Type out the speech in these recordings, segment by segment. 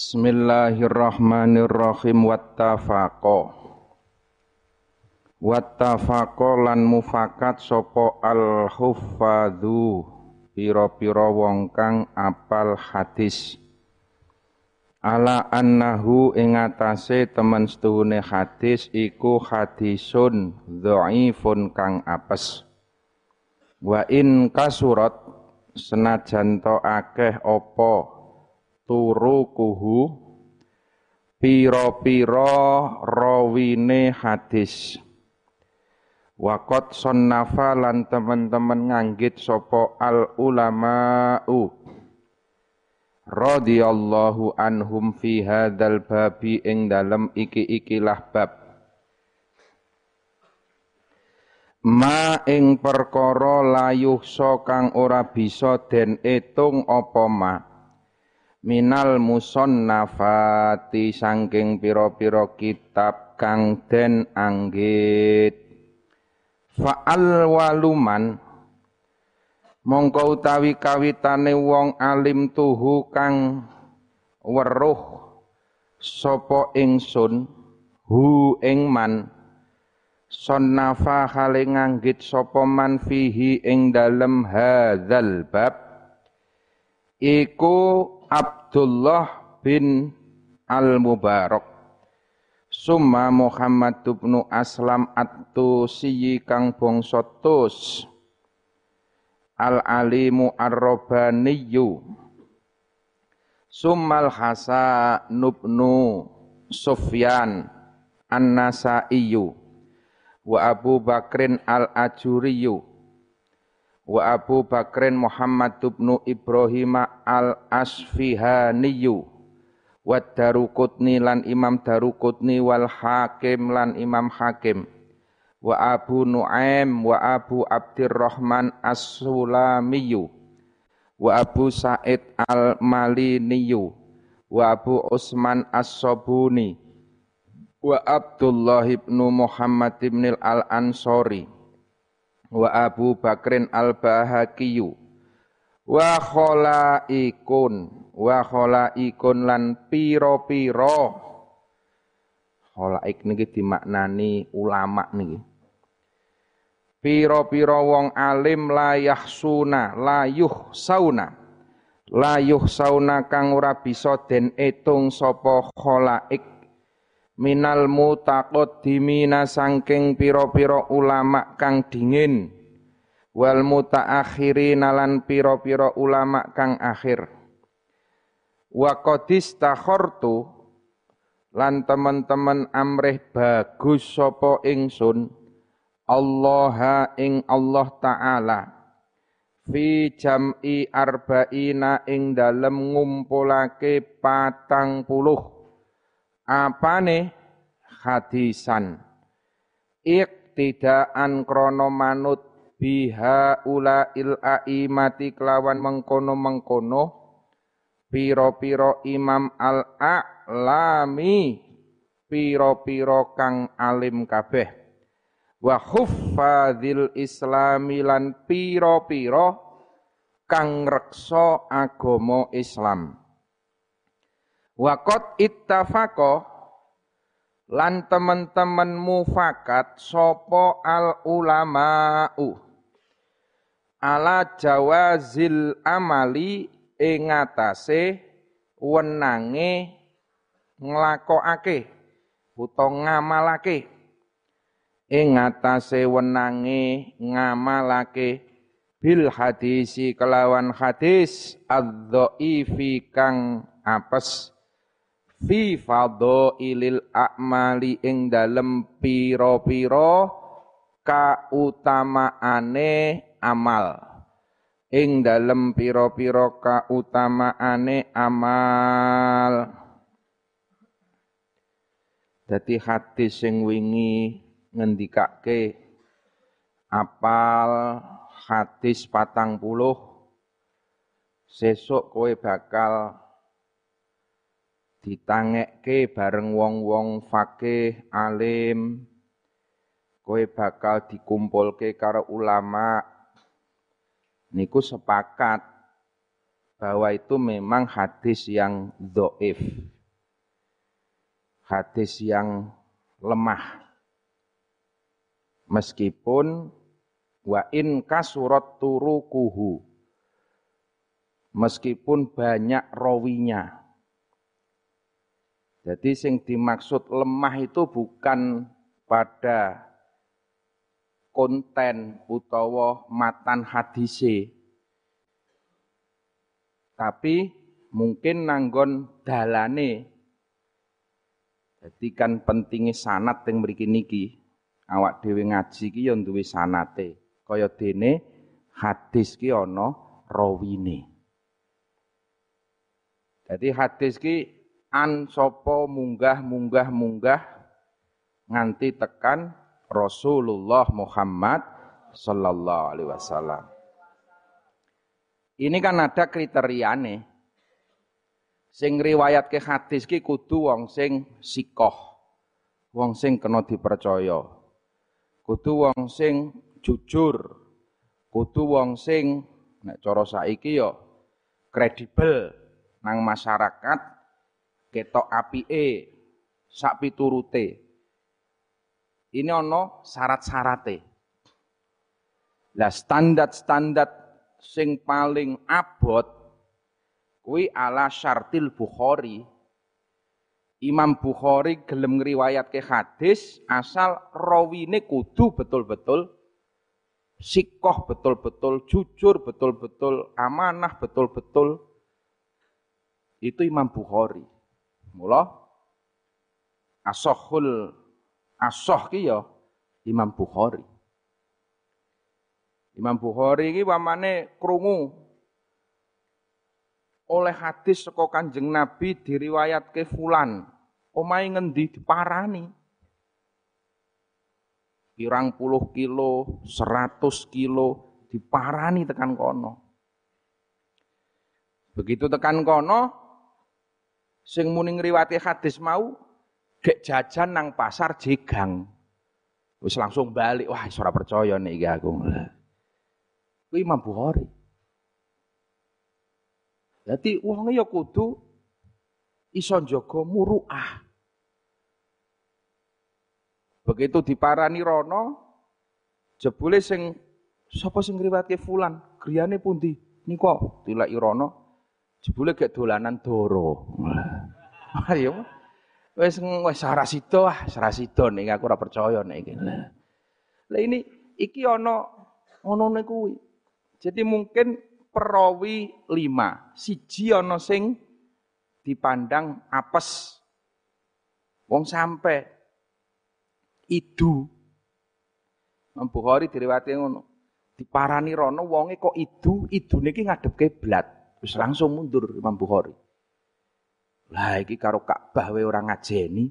Bismillahirrahmanirrahim. Wattafaqo Wattafaqo lan mufakat sopo al huffadhu pira-pira wong kang apal hadis. Ala annahu ing atase temen setuhune hadis iku hadisun dhaifun kang apes. Wa in kasurat senajan akeh apa turukuhu piro-piro rawine hadis. Wakot sonnafa lan teman-teman nganggit sopo al ulama'u radhiyallahu anhum fi hadzal babi ing dalem iki-ikilah bab. Ma ing perkara layuh so kang ora bisa den etung apa ma minal musonnafati sangking piro-piro kitab kang den anggit. Fa'al waluman mongko utawi kawitane wong alim tuhu kang weruh sapa ingsun hu ing man. Sonnafa hale nganggit sapa man fihi ing dalem hadzal bab. Iku Abdullah bin Al-Mubarak. Summa Muhammad bin Aslam At-Tusiyi kang bangsa Al-Alimu Ar-Rabbaniyu Summal Hasan Nubnu Sufyan An-Nasaiyu wa Abu Bakrin Al-Ajuriyu wa Abu Bakrin Muhammad bin Ibrahim al-Asfihaniyu. Wa Darukutni lan Imam Darukutni wal Hakim lan Imam Hakim. Wa Abu Nuaim wa Abu Abdurrahman As-Sulamiyu. Wa Abu Said Al-Maliniyu. Wa Abu Usman As-Sabuni. Wa Abdullah ibnu Muhammad ibn al-Ansori wa Abu Bakrin al-Bahaqiyu wa khalaikun wa khalaikun lan piro-piro. Khalaik niki dimaknani ulama niki. Piro-piro wong alim layah suna layuh sauna layuh sauna kang ora bisa den etung sapa khalaik minal mutaqaddimina sangking piro-piro ulama kang dingin. Wal mutaakhirina lan piro-piro ulama kang akhir. Wa qadis lan teman-teman amrih bagus sapa ingsun Allah ing Allah taala fi jam'i arba'ina ing dalem ngumpulake patang puluh apane? Hadisan. Iktidaan krono manut biha ula il aimati kelawan mengkono-mengkono piro-piro imam al a'lami piro-piro kang alim kabeh. Wa huffadzil islami lan piro-piro kang reksa agama Islam Wakot ittafaqo lan teman-teman mufakat sopo al ulama'u ala jawazil amali ing atase wenange nglakokake utawa ngamalake. Ing atase wenange ngamalake bil hadisi kelawan hadis adzaifi kang apes fi fadhailil a'mali ing dalem pira-pira kautamaane amal. Ing dalem pira-pira kautamaane amal. Dadi hadis sing wingi ngendikake apal hadis patang puluh. Sesuk kowe bakal ditangekke bareng wong-wong fakih alim kowe bakal dikumpulke karo ulama niku sepakat bahwa itu memang hadis yang doif. Hadis yang lemah. Meskipun wa in kasurat turukuhu. Meskipun banyak rawinya. Jadi sing dimaksud lemah itu bukan pada konten utawa matan hadise. Tapi mungkin nanggon dalane. Jadi kan pentingnya sanat yang mriki niki. Awak dhewe ngaji ki ya duwe sanate. Kaya dene hadis ki ana rawine. Jadi hadis ki an sapa munggah munggah munggah nganti tekan Rasulullah Muhammad sallallahu alaihi wasallam ini kan ada kriteriane. Sing riwayat ke hadis ki kudu wong sing sikoh. Wong sing kena dipercaya. Kudu wong sing jujur. Kudu wong sing nek cara saiki ya kredibel nang masyarakat ketok apike sak piturute. Ini ono syarat-syarate. Lah standar-standar sing paling abot kuwi ala syartil Bukhari. Imam Bukhari gelem ngriwayatke hadis asal rawine kudu betul-betul sikoh betul-betul jujur betul-betul amanah betul-betul itu Imam Bukhari. Mula asohul asoh ki ya Imam Bukhari. Imam Bukhari ini wamane krungu oleh hadis saka Kanjeng Nabi diriwayatke fulan. Omahe ngendi diparani. Pirang puluh kilo, seratus kilo diparani tekan kono. Begitu tekan kono, sing muni ngriwati hadis mau gek jajan nang pasar jegang. Wis langsung balik, wah ora percaya nih aku. Ku Imam Bukhari. Jadi uangnya ya kudu iso jaga muruah. Begitu diparani rono, jebule sing sapa sing ngriwatke fulan, griyane pundi? Nika tilaki rono, jebule gek dolanan doro. Ayo. Wis wis ora sida ah, ora sida nek aku ora percaya nek iki. Lah ini iki ana ana kuwi. Jadi mungkin perawi lima, siji ana sing dipandang apes. Wong sampe idu. Imam Bukhari diriwayatke ngono. Diparani rono wonge kok idu, idune iki ngadep kiblat. Wis langsung mundur Imam Bukhari. Lah iki karo Ka'bah wae ora ngajeni.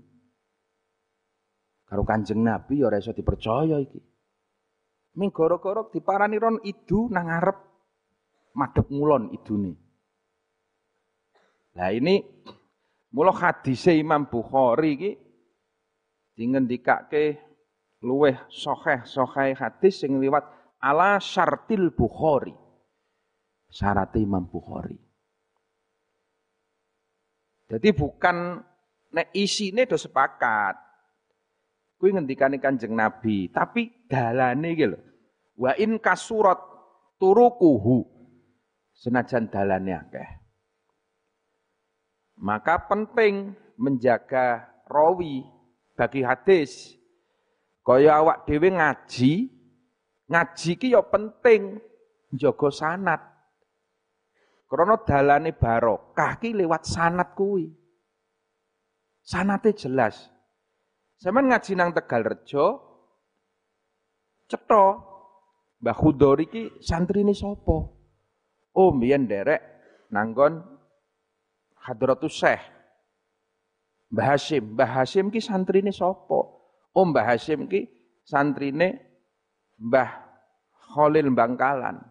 Karo Kanjeng Nabi ya ora iso dipercaya iki. Ming goro-goro diparani ron idu nang ngarep madhep ngulon idune. Nah ini mula hadise Imam Bukhari iki dingendikake luweh sahih sahih hadis sing liwat ala syartil Bukhari. Syarat Imam Bukhari. Jadi bukan nek isine do sepakat. Kuwi ngendikane Kanjeng Nabi, tapi dalane iki lho. Wa in kasurat turukuhu. Senajan dalane akeh. Maka penting menjaga rawi bagi hadis. Kaya awak dhewe ngaji, ngaji ki ya penting njaga sanat. Krana dalane barokah ki lewat sanat kuwi. Sanate jelas. Sampeyan ngaji nang Tegal Rejo, cetha Mbah Khudori ki santrine sapa? Oh, mbiyen derek nanggon Hadratus Syekh. Mbah Hasim, Mbah Hasim ki santrine sapa? Oh, Mbah Hasim ki santrine Mbah Khalil Bangkalan.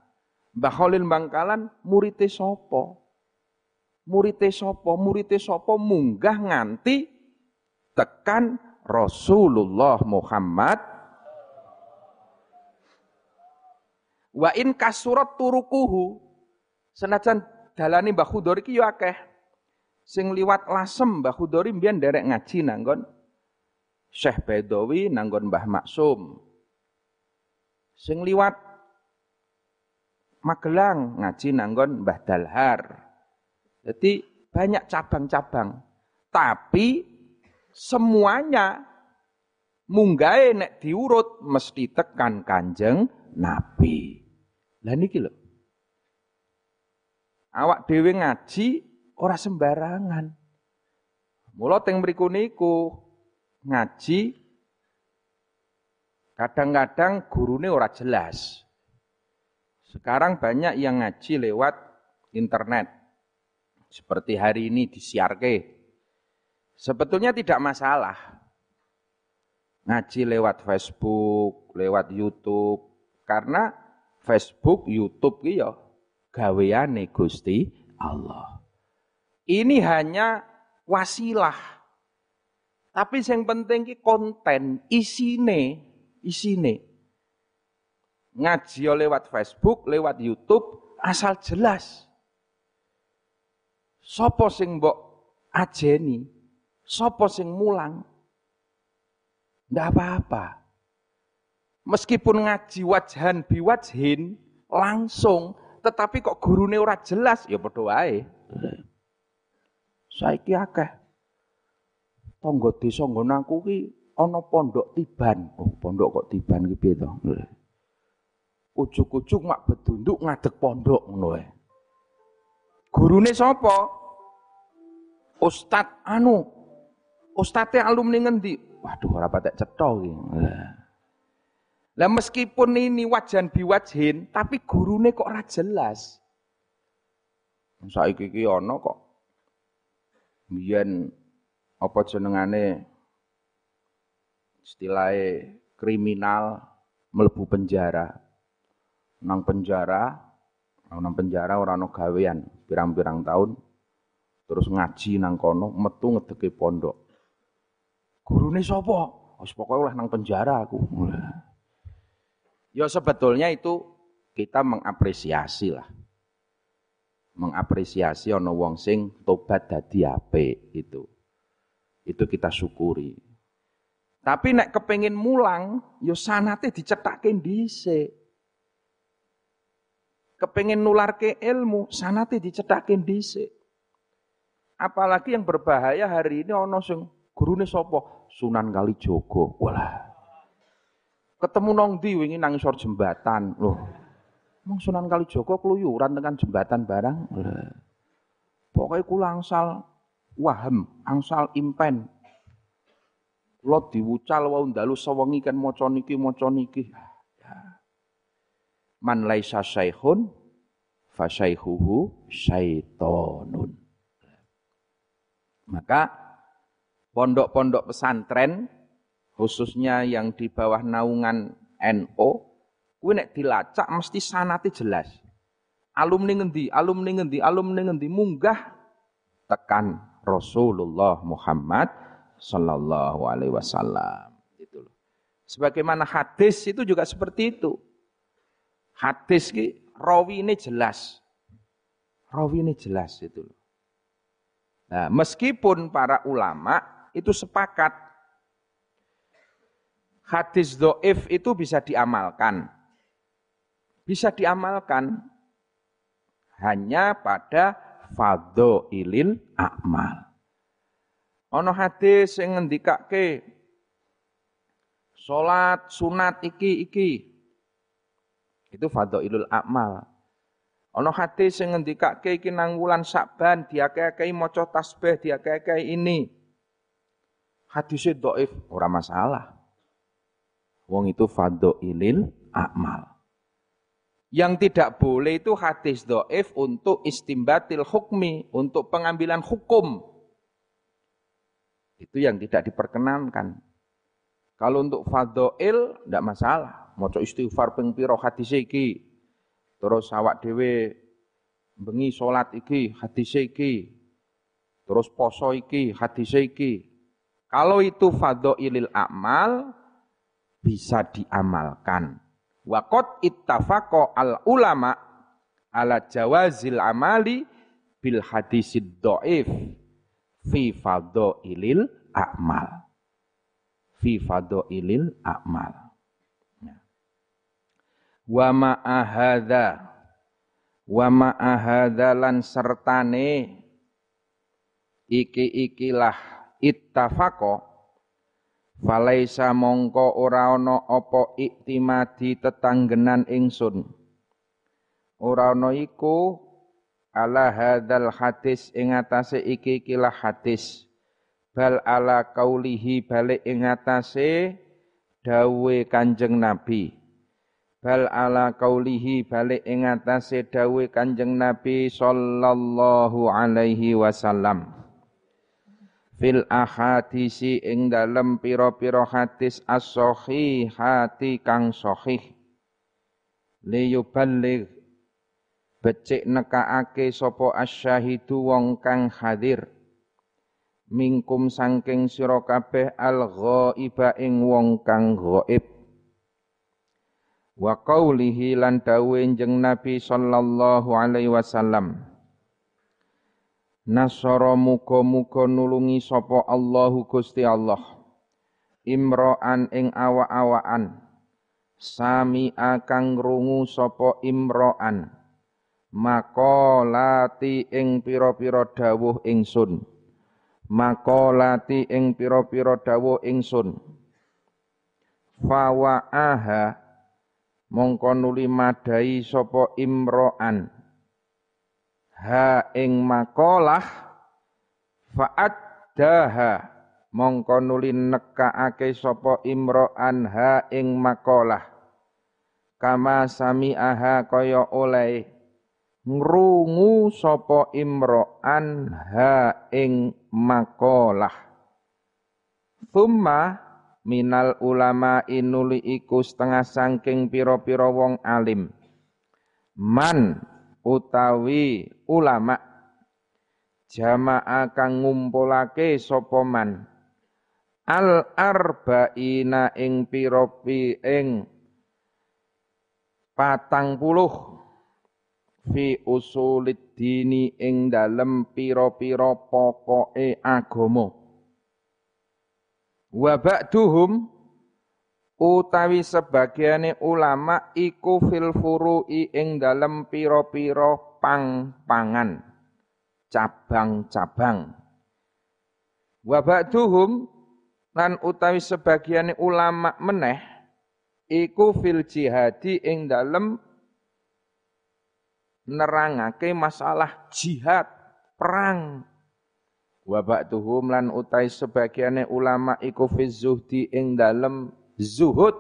Mbah Khalil Bangkalan murite sapa? Murite sapa? Murite sapa munggah nganti tekan Rasulullah Muhammad wa in kasurat turukuhu senajan dalane Mbah Khudori yo akeh. Sing liwat lasem Mbah Khudori mbiyen derek ngaji nanggon Syekh Bedowi nanggon Mbah Maksum. Sing liwat Magelang ngaji nanggon Mbah Dalhar. Jadi banyak cabang-cabang. Tapi semuanya munggahe nek diurut mesti tekan Kanjeng Nabi. Lah niki lho. Awak dhewe ngaji ora sembarangan. Mula teng mriku niku ngaji kadang-kadang gurune ora jelas. Sekarang banyak yang ngaji lewat internet. Seperti hari ini di Siarke. Sebetulnya tidak masalah. Ngaji lewat Facebook, lewat YouTube. Karena Facebook, YouTube iki ya gaweane Gusti Allah. Ini hanya wasilah. Tapi yang penting ki konten, isine, isine ngaji lewat Facebook, lewat YouTube, asal jelas. Sopo sing mbok ajeni, sopo sing mulang, ndak apa-apa. Meskipun ngaji wajhan biwajhin, langsung, tetapi kok gurune ora jelas, ya padha wae. Saiki akeh tangga desa nggon aku ki ana pondok tiban. Oh, pondok kok tiban ki piye to? Ujuk-ujuk mak bedunduk ngadeg pondok ngono wae. Gurune sapa? Ustad anu. Ustate alumni ngendi? Waduh ora patek cetha iki. Lah meskipun ini wajan biwajhin, tapi gurune kok ora jelas. Saiki iki ana kok biyen apa jenengane istilahnya kriminal melebu penjara nang penjara, nang penjara ora ana gawean, pirang-pirang tahun terus ngaji nang kono, metu ngedeke pondok. Gurune sapa? Wis pokoke oleh nang penjara aku. Ya sebetulnya itu kita mengapresiasi lah. Mengapresiasi ana wong sing tobat dadi apik itu. Itu kita syukuri. Tapi nek kepengin mulang, ya sanate dicethake dhisik kepengen ke ilmu, sanate dicetakin dhisik. Apalagi yang berbahaya hari ini ono sing gurune sapa? Sunan Kalijogo. Walah. Ketemu nong di wingi nang isor jembatan. Loh. Mong Sunan Kalijogo keluyuran dengan jembatan barang. Pokoknya kula angsal waham, angsal impen. Kula diwucal wau ndalu sewengi kan maca niki maca man laisa syaikhun fasyaihuhu syaitonun. Maka pondok-pondok pesantren khususnya yang di bawah naungan NO kuwi nek dilacak mesti sanate jelas. Alumni ngendi, alumni ngendi, alumni ngendi munggah tekan Rasulullah Muhammad sallallahu alaihi wasallam. Itu loh. Sebagaimana hadis itu juga seperti itu. Hadis ki rawi ini jelas. Rawi ini jelas itu. Nah, meskipun para ulama itu sepakat hadis doif itu bisa diamalkan. Bisa diamalkan hanya pada ilil akmal. Ono hadis yang ngendikake salat sunat iki iki itu fadhailul amal. Ana hadis sing ngendikake iki nang wulan Saban diakeh-akehi maca tasbih, diakeh-akehi ini. Hadisnya dhaif, ora masalah. Wong itu fadhailil amal. Yang tidak boleh itu hadis doif untuk istimbatil hukmi, untuk pengambilan hukum. Itu yang tidak diperkenankan. Kalau untuk fadoil, tidak masalah maca istighfar ping pira hadis iki. Terus awak dhewe bengi salat iki hadis iki. Terus poso iki hadis iki. Kalau itu fadhailil amal bisa diamalkan. Wa qad ittafaqa al ulama ala jawazil amali bil hadisid dhaif fi fadhailil a'mal fi fadhailil a'mal. Wa ma'ahadha wa ma'ahadha lan sertane iki-ikilah ittafaqo Falaisa mongko ora ana apa iktimadi tetanggenan ingsun. Ora ana iku ala hadzal hadis ing atase iki kilah hadis. Bal ala kaulihi balik ing atase dawe Kanjeng Nabi. Bal ala kaulihi balik ing atase dawe Kanjeng Nabi sallallahu alaihi wasallam. Fil ahadisi ing dalem pira-pira hadis as-sahihati kang sahih. Liyuballigh becik nekaake sapa asyahidu wong kang hadir. Mingkum sangking sira kabeh al ghaiba ing wong kang ghaib wa qaulihi lan dawuh Nabi sallallahu alaihi wasallam. Nasara muga-muga nulungi sapa Allahu Gusti Allah. Imro'an ing awa-awaan sami akang rungu sapa imro'an. Makolati ing pira-pira dawuh ingsun. Makolati ing pira-pira dawuh ingsun. Fawa'aha mongko nuli madai sapa imro'an. Ha ing makalah daha mongko nuli nekaake sapa imro'an ha ing makalah kama sami aha kaya oleh ngrungu sapa imro'an ha ing makalah thumma minal ulama inuli iku setengah sangking piro-piro wong alim. Man utawi ulama jamaah kang ngumpulake sapa man? Al arba'ina ing piropi ing patang puluh fi usulid dini ing dalem piro-piro pokoke agama wa ba'duhum utawi sebagiane ulama iku fil furu'i ing dalem piro-piro pang-pangan, cabang-cabang. Wa ba'duhum lan utawi sebagian ulama meneh iku fil jihadi ing dalem nerangake masalah jihad perang wa ba'duhum lan utai sebagian ulama iku fil zuhdi ing dalem zuhud.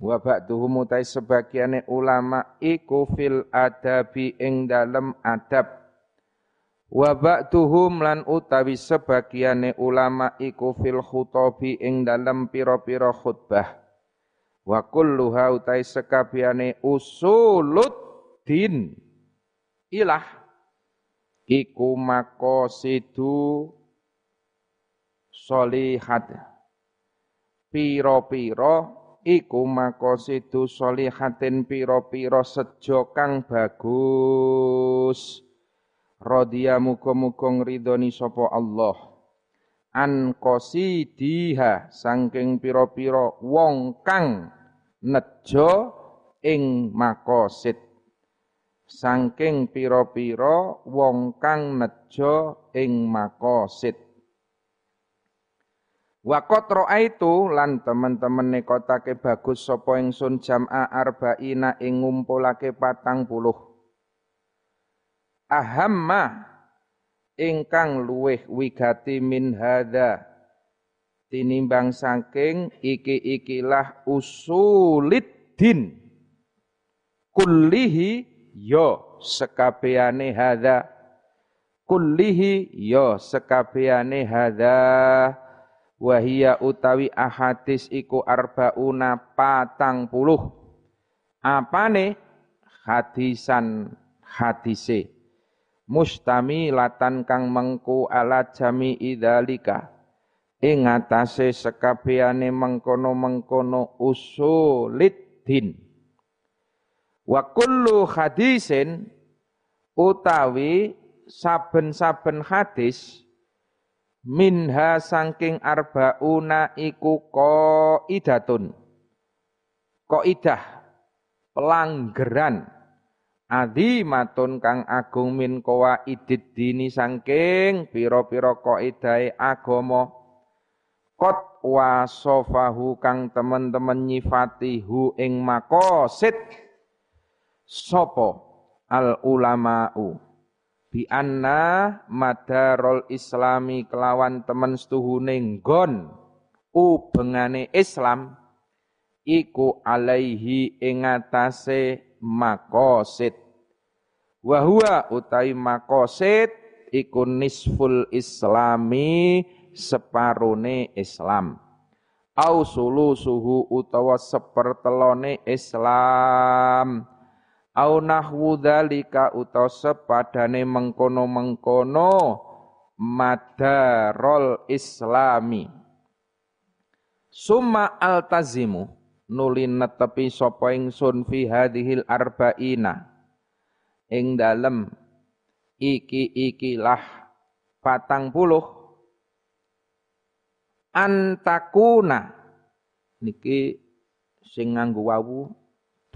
Wa ba'duhum utai sebagiane ulama iku fil adabi ing dalem adab. Wa ba'duhum lan utawi sebagiane ulama iku fil khutabi ing dalem pira-pira khutbah. Wa kulluha utai sekabiane usulud din. Ilah iku makosidu solihat. Piro-piro iku makosidu solihatin piro-piro sejo kang bagus. Rodia muga-muga ngridoni sapa Allah. An qasidiha saking piro-piro wong kang nejo ing makosid saking piro-piro wong kang nejo ing makosid Wakot itu lan teman-teman nekotake bagus sapa ingsun jam'a arba'ina ing ngumpulake patang puluh. Ahamma ingkang luweh wigati min hadza tinimbang saking iki-ikilah usulid din kullihi yo sekabehane hadza. Kullihi yo sekabehane hadza. Wahia utawi ahadis iku arbauna patang puluh apane? Hadisan hadise. Mustami latan kang mengku ala jami idalika. Ing atase sekabehane mengkono-mengkono usulid din wa kullu hadisin utawi saben-saben hadis minha saking arbauna iku qaidatun. Qaidah pelanggeran adimatun kang agung min kowa idid dini saking pira-pira qaidai agama. Kot wasofahu kang temen-temen nyifati hu ing makosid sopo? Al ulama'u. Bi anna madarul islami kelawan temen setuhune nggon ubengane Islam iku alaihi ing atase makosid. Wa huwa utai makosid iku nisful islami separone Islam. Au suhu utawa sepertelone Islam au nahwu dzalika utawa sepadane mengkono-mengkono madarol islami. Summa altazimu nuli netepi sapa ingsun fi hadhil arba'ina. Ing dalem iki ikilah patang puluh. Antakuna niki sing nganggo wawu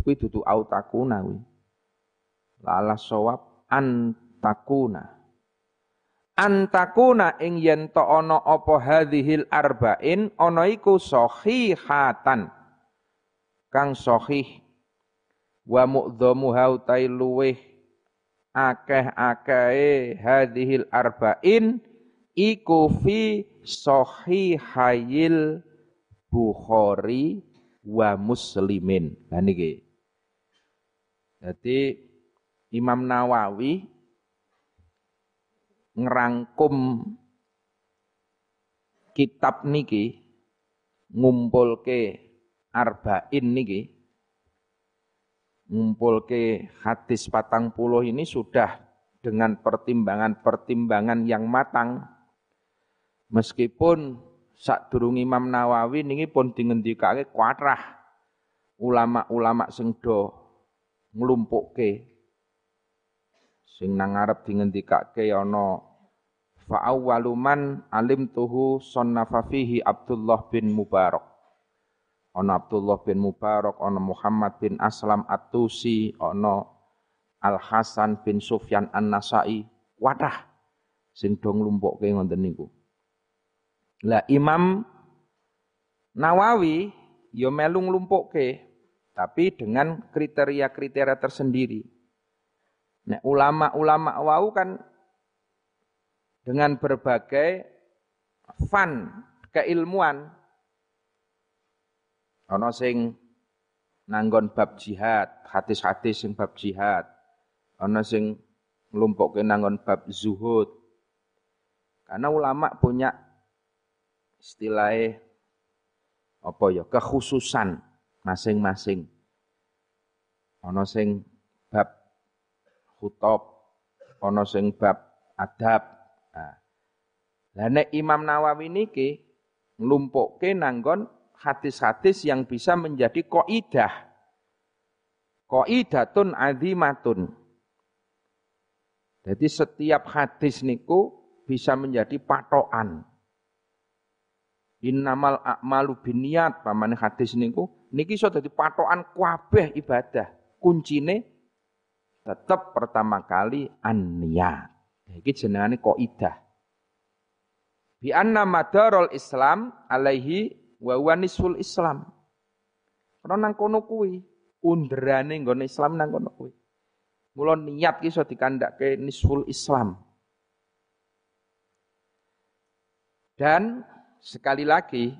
kuwi dudu autakuna kuwi. Lala sawab antakuna. Antakuna ing yen to ana apa hadhil arba'in ana iku sahihatan. Kang sahih wa mu'dhamu hautai luweh akeh-akehe hadhil arba'in iku fi sahihayil Bukhari wa muslimin. Lah niki. Jadi Imam Nawawi ngerangkum kitab niki ngumpulke arba'in niki ngumpulke hadis patang puluh ini sudah dengan pertimbangan-pertimbangan yang matang. Meskipun sak durung Imam Nawawi niki pun dingendikake kuatrah ulama-ulama sing do nglumpukke sing nang ngarep dingendikake ana fa awwaluman alim tuhu sonnafa fihi Abdullah bin Mubarak. Ana Abdullah bin Mubarak ana Muhammad bin Aslam At-Tusi ana Al Hasan bin Sufyan An-Nasai. Wadah sing do nglumpukke ngoten niku. Lah Imam Nawawi ya melu nglumpukke tapi dengan kriteria-kriteria tersendiri. Nah, ulama-ulama wau kan dengan berbagai fan keilmuan ana sing nanggon bab jihad, hadis-hadis sing bab jihad. Ana sing nglumpukke nanggon bab zuhud. Karena ulama punya istilahnya apa ya kekhususan masing-masing. Ana sing bab khutab, ana sing bab adab. Nah. Lah Imam Nawawi niki nglumpukke nanggon hadis-hadis yang bisa menjadi kaidah. Kaidatun azimatun. Jadi setiap hadis niku bisa menjadi patokan. Innamal a'malu biniat pamane hadis niku niki iso dadi patokan kabeh ibadah. Kuncine tetap pertama kali an-niyat. Iki jenengane kaidah. Bi anna madarul Islam alaihi wa huwa nisful Islam. Karena nang kono kuwi underane nggone Islam nang kono kuwi. Mula niat ki iso dikandhake nisful Islam. Dan Sekali lagi,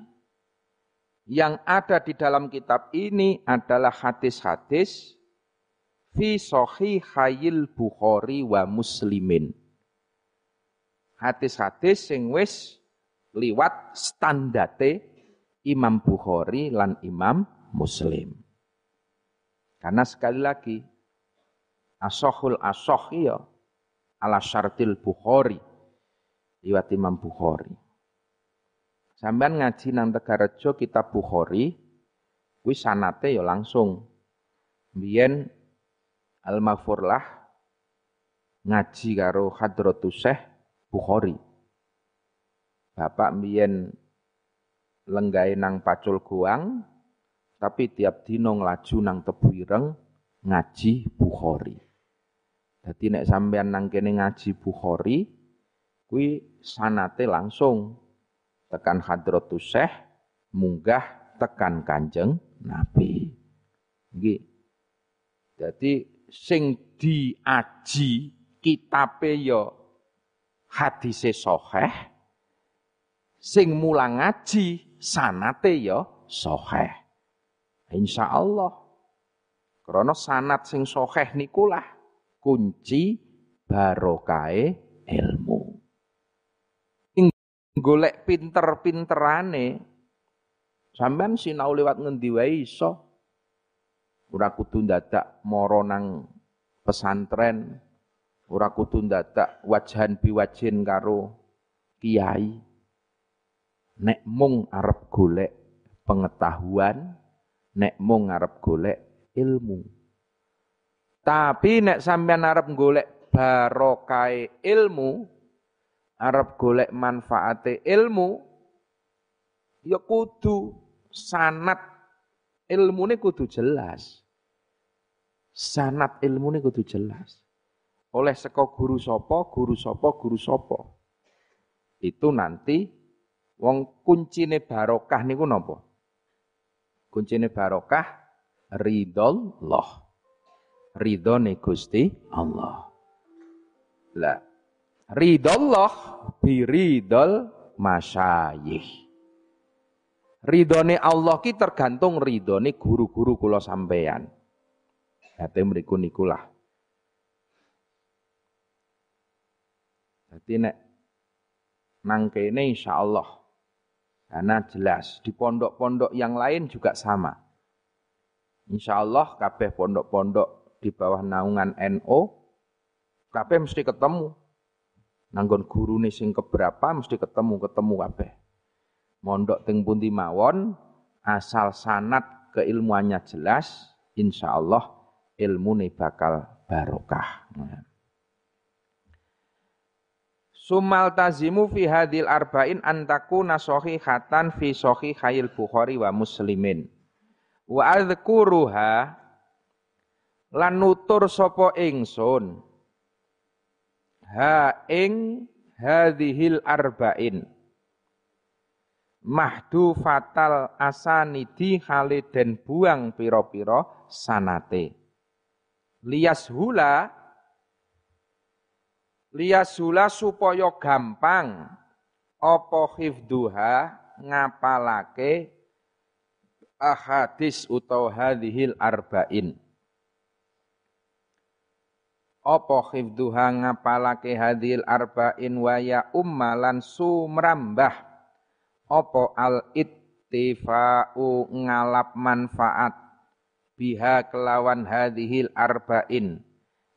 yang ada di dalam kitab ini adalah hadis-hadis fi sahihayil Bukhari wa Muslimin. Hadis-hadis sing wis liwat standate Imam Bukhari lan Imam Muslim. Karena sekali lagi asohul asoh iya ala syartil Bukhari liwat Imam Bukhari. Sampean ngaji nang Tegarejo kitab Bukhari, kuwi sanate ya langsung. Biyen Al-Maghfurlah ngaji karo Hadratus Syekh Bukhari. Bapak mbiyen lenggahe nang Pacul Goang tapi tiap dino nglaju nang Tebu Ireng ngaji Bukhari. Dadi nek sampean nang kene ngaji Bukhari kuwi sanate langsung tekan Hadratus Syekh munggah tekan Kanjeng Nabi. Nggih. Sing diaji kitabe ya hadise sahih sing mulang ngaji sanate ya sahih. Insyaallah. Karena sanat sing sahih nikulah kunci barokahe ilmu. Ing golek pinter-pinterane sampean sinau lewat ngendi wae iso. Ora kudu dadak mara nang pesantren, ora kudu dadak wajahan biwajin karo kiai. Nek mung arep golek pengetahuan, nek mung arep golek ilmu. Tapi nek sampean arep golek barokah ilmu, arep golek manfaate ilmu, ya kudu sanat ilmune kudu jelas. Sanat ilmune kudu jelas. Oleh seko guru sopo, guru sopo, guru sopo. Itu nanti wong kuncine barokah niku napa? Kuncine barokah ridhollah. Ridhone Gusti Allah. Lah ridhollah biridol masyayikh. Ridhone Allah ki tergantung ridhone guru-guru kula sampeyan. Dadi mriku nikulah. Dadi nek nang kene insyaallah karena jelas di pondok-pondok yang lain juga sama. Insyaallah kabeh pondok-pondok di bawah naungan NO kabeh mesti ketemu. Nanggon gurune sing keberapa mesti ketemu, ketemu kabeh. Mondok teng pundi mawon asal sanat keilmuannya jelas, insyaallah ilmune bakal barokah. Sumal tazimu fi hadil arba'in antaku nasohi khatan fi sohi khayil Bukhari wa muslimin. Wa adhkuruha lan nutur sopo ingsun ha ing hadhil arba'in mahdu fatal asanidi khaliden buang piro-piro sanate. Lias hula lias hula supaya gampang apa hifduha ngapalake ahadis utawa hadhil arba'in? Apa hifduha ngapalake hadhil arba'in wa ya ummalan sumrambah apa al ittifa'u ngalap manfaat biha kelawan hadhil arba'in?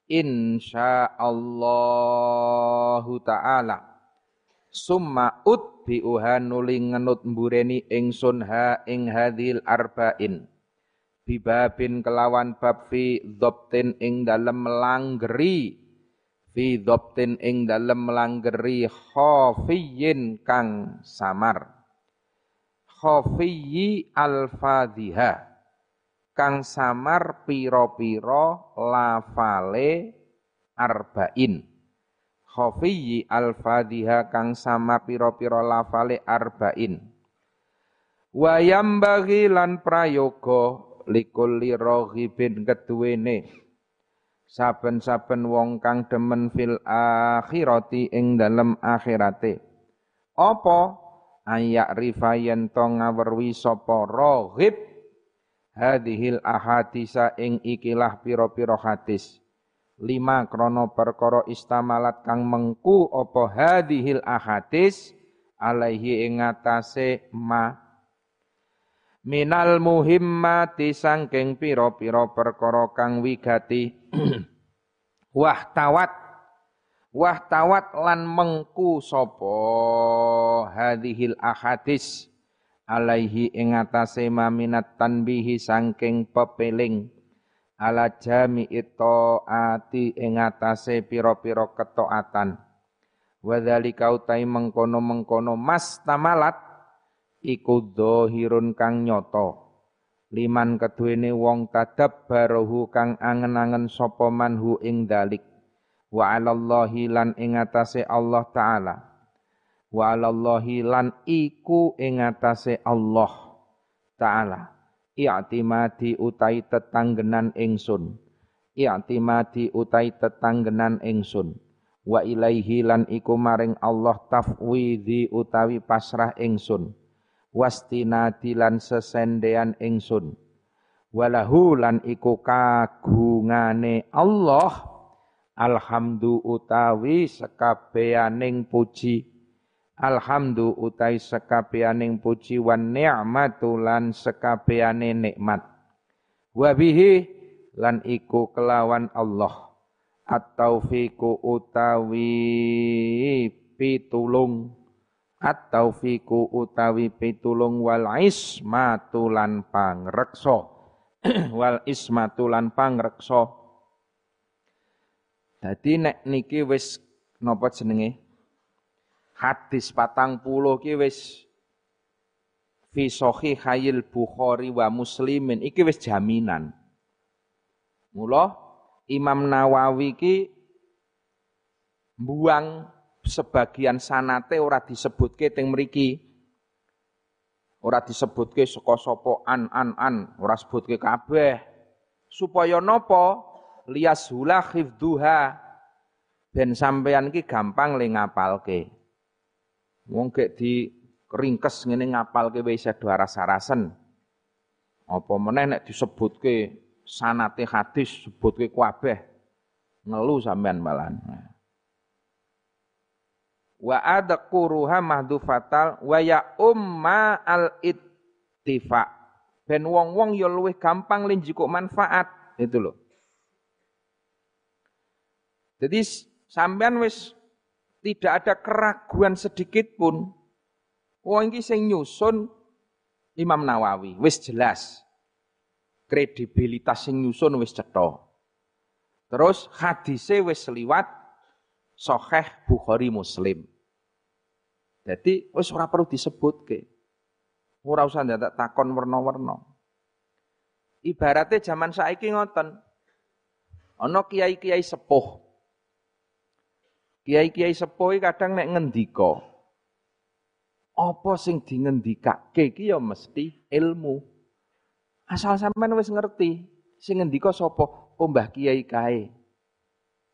Insyaallahu taala. Summa ut biuha nuli ngenut mbureni ingsun ha ing hadhil arba'in. Bibabin kelawan bab fi ing dalem melanggeri fi dhabtin ing dalem melanggeri khafiyin kang samar khafiyi al-fadhiha kang samar piro-piro lafale arba'in. Khafiyyi al-fadhiha kang samar piro-piro lafale arba'in. Wayam bagi lan prayoga likulli rohibin keduwene saben-saben wong kang demen fil akhirati ing dalem akhirate. Apa ayak rifayen to ngawerwi sapa rohib? Hadhil ahadisa ing ikilah piro-piro hadis. Lima krono perkara istamalat kang mengku opo hadhil ahadis? Alaihi ing atase ma. Minal muhimmati sangking piro-piro perkara kang wigati. Wah wah tawat lan mengku sopo hadhil ahadis alaihi ing atase maminat tanbihi sangking pepeling. Ala jami'i taati ing atase pira-pira ketaatan wa dzalika utai mengkono-mengkono mas tamalat iku dhahirun kang nyoto liman keduwene wong tadab barohu kang angen-angen sapa manhu ing dalik wa 'alallahi lan ing atase Allah taala. Wa 'alallahi lan iku ing atase Allah taala. I'timadi utai tetanggenan ingsun. I'timadi utai tetanggenan ingsun. Wa ilaihi lan iku maring Allah tafwidhi utawi pasrah ingsun. Wastinadi lan sesendean ingsun. Walahu lan iku kagungane Allah alhamdu utawi sekabeaning puji. Alhamdu utai sekabeaning puji wan ni'matu lan sekabeane nikmat. Wabihi lan iku kelawan Allah. At-taufiqu utawi pitulung. At-taufiqu utawi pitulung wal ismatu lan pangreksa. Wal ismatu pangreksa dadi nek niki wis napa jenenge hadis patang puluh ki wis fi hayil Bukhari wa Muslimin iki wis jaminan mula Imam Nawawi ki buang sebagian sanate ora disebutke teng mriki. Ora disebutke saka sapa an an an, ora sebutke kabeh. Supaya napa? Liyashula khifduha. Ben sampean ki gampang le ngapalke. Wong gek di ringkes ngene ngapalke wis sedo rasa-rasen. Apa meneh nek disebutke sanate hadis sebutke kabeh. Ngelu sampean malan. Wa adquruha mahdufatal wa ya umma al ittifa ben wong-wong ya luwih gampang linjiko manfaat itu loh jadi sampean wis tidak ada keraguan sedikit pun wong iki sing nyusun Imam Nawawi wis jelas kredibilitas sing nyusun wis cetha terus hadise wis liwat Soheh Bukhari Muslim. Jadi wis ora perlu disebutke. Ora usah ndak takon werna-werna. Ibaratnya zaman saiki ngoten. Ana kiai-kiai sepuh. Kiai-kiai sepuh kadang nek ngendika apa sing dingendikake iki ya mesti ilmu. Asal sampean wis ngerti sing ngendika sapa? Oh Mbah Kiai kae.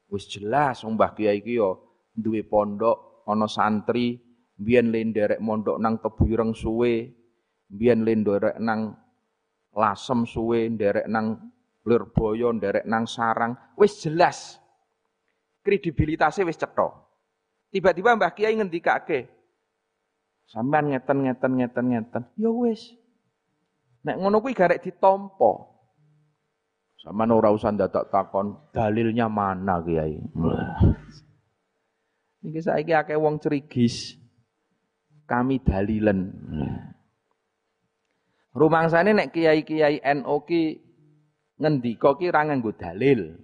Wis jelas wong Mbah Kiai iki ya duwe pondok, ana santri, biyen le nderek mondok nang Tebireng suwe, biyen le nderek nang Lasem suwe, nderek nang Lirboyo, nderek nang Sarang, wis jelas. Kredibilitasnya wis cetha. Tiba-tiba Mbah Kiai ngendikake, sampean ngeten ngeten ngeten ngeten, ya wis. Nek ngono kuwi garek ditampa. Sama ora usah dadak takon dalilnya mana Kiai. Niki saiki akeh wong cerigis. Kami dalilen. Rumangsane nek kiai-kiai NU ki ngendika ki ora nganggo dalil.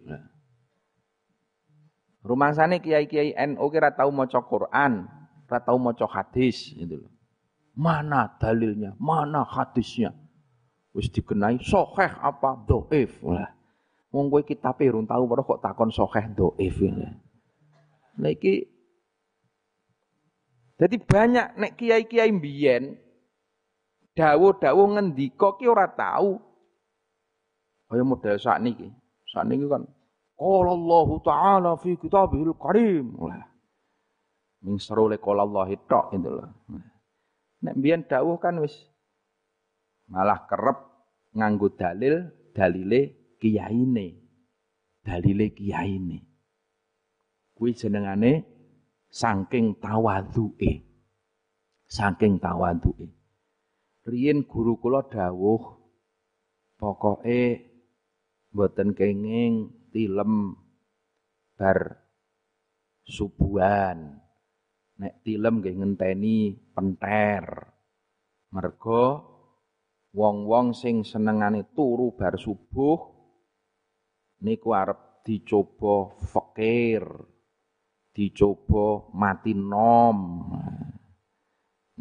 Rumangsane kiai-kiai NU ki ora tau maca Quran, ora tau maca hadis gitu. Mana dalilnya? Mana hadisnya? wis dikenai sokeh apa doif lah. Wong kowe kitabe urung tau kok takon sokeh doif ini. Nah iki jadi banyak nek kiai-kiai mbiyen dawuh-dawuh ngendika ki ora tahu. Kaya model sakniki. Sakniki kan qala Allah taala fi kitabihil karim. Lah. Ming seru le qala Allah tok itu loh. Nek mbiyen dawuh kan wis malah kerep nganggo dalil dalile kiyaine dalile kiyaine kuwi jenengane saking tawadhuke saking tawadhuke riyin guru kula dawuh pokoke mboten kenging tilem bar subuhan nek tilem nggih ngenteni penter mergo wong-wong sing senengane turu bar subuh niku arep dicoba fakir, dicoba mati nom.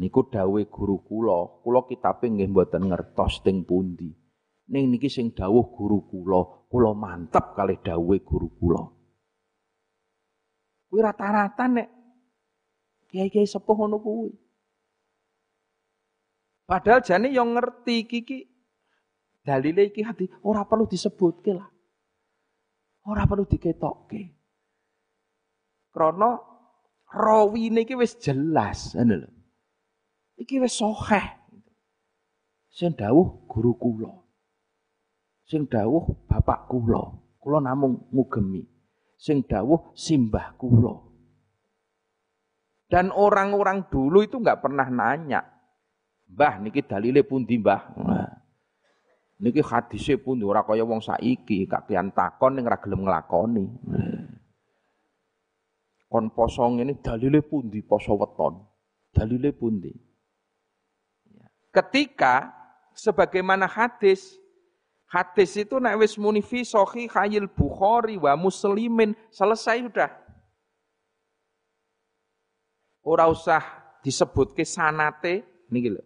Niku dawuh guru kula, kula kitabe nggih mboten ngertos teng pundi. Ning niki sing dawuh guru kula, kula mantep kalih dawuhe guru kula. Kuwi rata-rata nek kiai-kiai sepuh ngono kuwi. Padahal jane yang ngerti kiki dalile iki hati ora perlu disebutke lah. Ora perlu diketokke. Krana rawine iki wis jelas, ngono lho. Iki wis sahih. Sing dawuh guru kula. Sing dawuh bapak kula. Kula namung ngugemi. Sing dawuh simbah kula. Dan orang-orang dulu itu nggak pernah nanya, Mbah niki dalile pundi, Mbah? Nah, niki hadise pundi ora kaya wong saiki, kakean takon ning ora gelem nglakoni. Kon poso ngene dalile pundi poso weton? Dalile pundi? Ketika sebagaimana hadis hadis itu nek wis muni fi sahih khayil Bukhari wa Muslimin selesai sudah. Ora usah disebut ke sanate niki lho.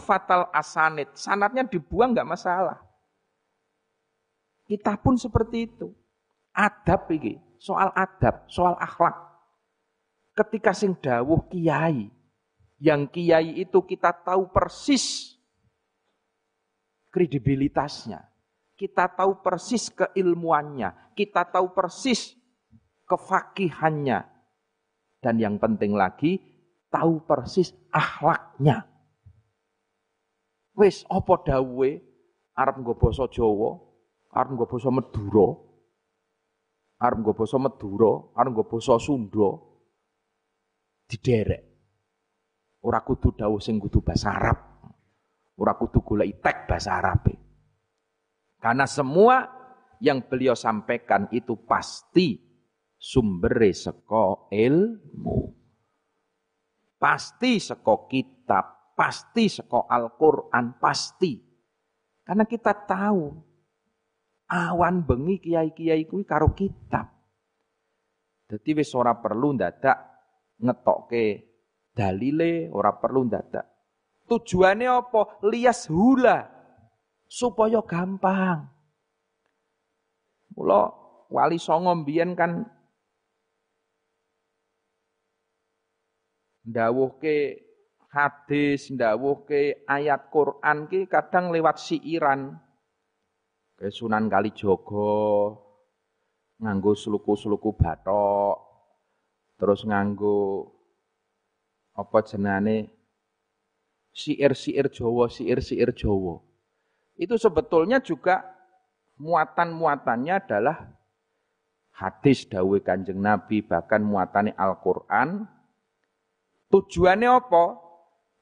fatal asanid, sanatnya dibuang nggak masalah. Kita pun seperti itu. Adab iki, soal adab, soal akhlak. Ketika sing dawuh kiai, yang kiai itu kita tahu persis kredibilitasnya. Kita tahu persis keilmuannya. Kita tahu persis kefakihannya. Dan yang penting lagi, tahu persis akhlaknya. Wis apa dawe arep nggo basa Jawa, arep nggo basa Madura, arep nggo basa Madura, arep nggo basa Sunda diderek. Ora kudu dawuh sing kudu bahasa Arab. Ora kudu golek tek bahasa Arab. Karena semua yang beliau sampaikan itu pasti sumber seko ilmu. Pasti seko kitab, pasti seko Al-Qur'an, pasti. Karena kita tahu awan bengi kiai-kiai kuwi karo kitab. Jadi wis ora perlu ndadak ngetokke dalile ora perlu dadak. Tujuannya apa? Lias hula supaya gampang. Mula wali songo mbiyen kan ndawuhke hadis, ndawuhke ayat Quran ki kadang lewat siiran. Ke Sunan Kalijogo nganggo sluku-sluku batok, terus nganggo apa jenane siir-siir Jawa, siir-siir Jawa. Itu sebetulnya juga muatan-muatannya adalah hadis dawuh Kanjeng Nabi bahkan muatannya Al-Qur'an. Tujuannya apa?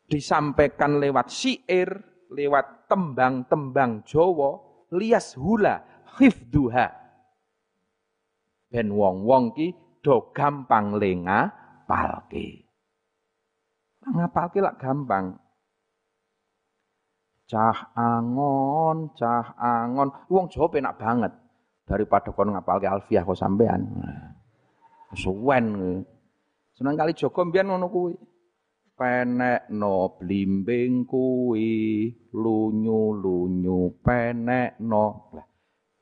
Disampaikan lewat syair, lewat tembang-tembang Jawa, lias hula hifduha. Ben wong-wong ki do gampang lenga palke. Ngapalke lak gampang. Cah angon, cah angon. Wong Jawa penak banget. Daripada kon ngapalke alfiah kok sampean. Suwen. Seneng kali Joko mbiyen ngono kuwi. Penek no blimbing kuwi, lunyu-lunyu penek no. Nah,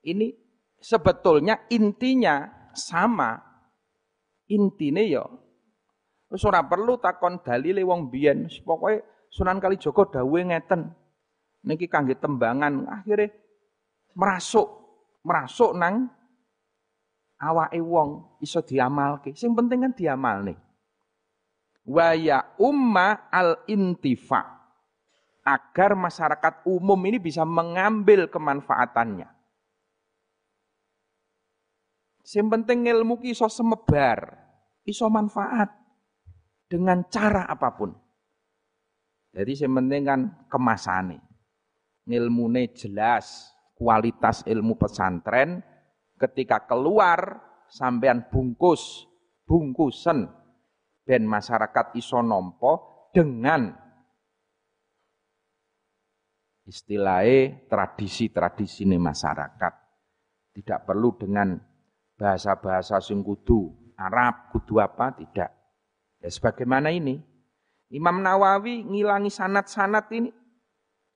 ini sebetulnya intinya sama. Intine ya Wis ora perlu takon dalile wong biyen, pokoke Sunan Kalijaga dawuhe ngeten. Niki kangge tembangan, akhirnya merasuk, merasuk nang awake wong iso diamalke. Sing penting kan diamalne. Wa ya umma al intifa agar masyarakat umum ini bisa mengambil kemanfaatannya. Sing penting ilmu ki iso semebar, iso manfaat dengan cara apa pun. Jadi yang penting kan kemasannya. Ilmune jelas, kualitas ilmu pesantren ketika keluar sampean bungkus, bungkusen ben masyarakat iso nompo dengan istilahnya tradisi-tradisi ini masyarakat. Tidak perlu dengan bahasa-bahasa sing kudu Arab, kudu apa, tidak. Ya sebagaimana ini. Imam Nawawi ngilangi sanat-sanat ini.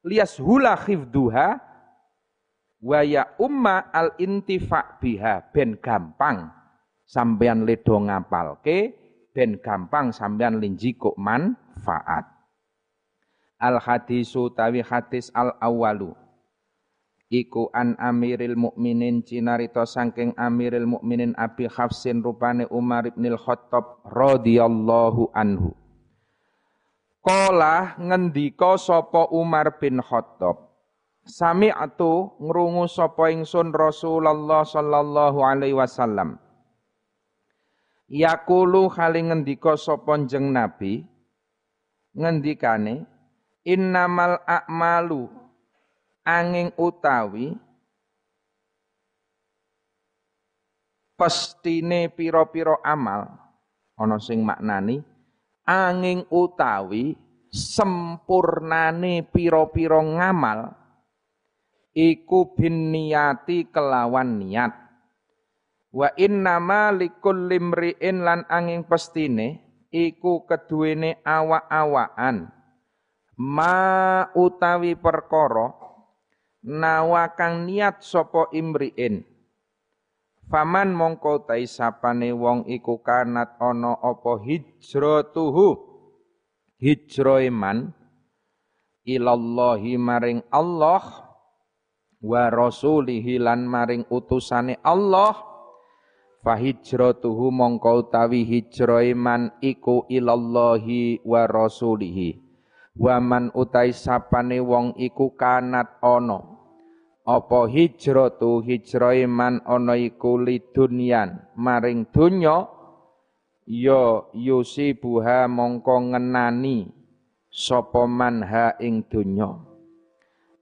Lias hula khifduha wa ya umma al intifa biha ben gampang sampean ledo ngapalke ben gampang sampean linjiko manfaat. Al hadisu tawi hadis al awalu iku an Amiril Mukminin cinarita saking Amiril Mukminin Abi Hafsin rupane Umar bin Khattab radhiyallahu anhu. Kala ngendika sapa Umar bin Khattab. Sami'tu ngrungu sapa ingsun Rasulullah sallallahu alaihi wasallam. Yakulu kali ngendika sapa jeng Nabi ngendikane innamal a'malu angin utawi pestine piro-piro amal. Ana sing maknani angin utawi sempurnane piro-piro ngamal iku bin niyati kelawan niat. Wa innama likul limriin lan angin pestine iku keduwene awak-awakan. Ma utawi perkara nawa kang niat sapa imriin faman mongko tai sapane wong iku kanat ana apa hijratuhu hijroe man ilallahi maring Allah wa rasulihi lan maring utusane Allah. Fahijratuhu mongko utawi hijroe man iku ilallahi wa rasulihi. Waman utai sapane wong iku kanat ana apa hijratu hijrahe man ana iku lidunyan? Maring donya ya yusibuha mongko ngenani sapa man ha ing donya.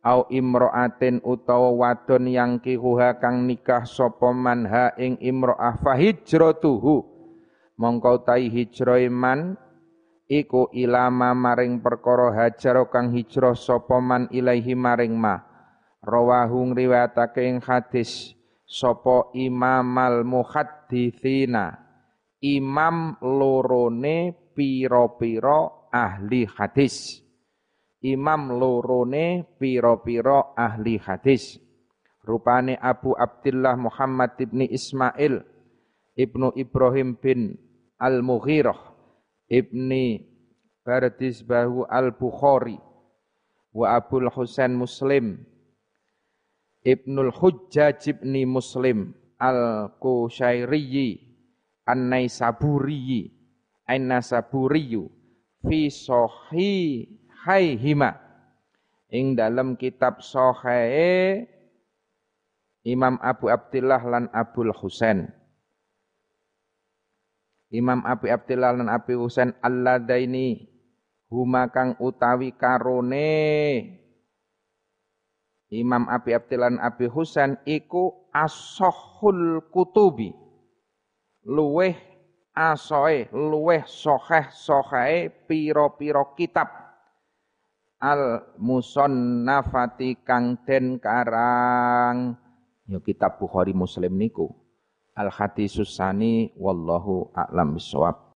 Au imraatin utawa wadon yang kihuha kang nikah sapa ha ing imraah fa hijratuhu. Mongko tai hijrahe man iku ilama maring perkara hajar kang hijrah sapa man ilaihi maring ma rawahu ngriwayatake ing hadis sapa imamal muhadditsina imam lorone pira-pira ahli hadis. Imam lorone pira-pira ahli hadis. Rupane Abu Abdullah Muhammad ibni Ismail ibnu Ibrahim bin Al-Mughirah ibni Bardisbahu Al-Bukhari wa Abul Husain Muslim Ibnul Hujjaj ibni Muslim Al-Kushairiyyi An-Naisaburiyi An-Nasaburiyu fi haihima ing dalam kitab sahih Imam Abu Abdullah lan Abul Husain. Imam Abu Abdullah lan Abu Husain alladaini huma kang utawi karone Imam Abi Abdilan Abi Husain iku asohul kutubi. Luweh asoe, luweh soheh soheh piro-piro kitab. Al musonnafati kang den karang. Ya kitab Bukhari Muslim niku. Al hadisus sani wallahu a'lam bisawab.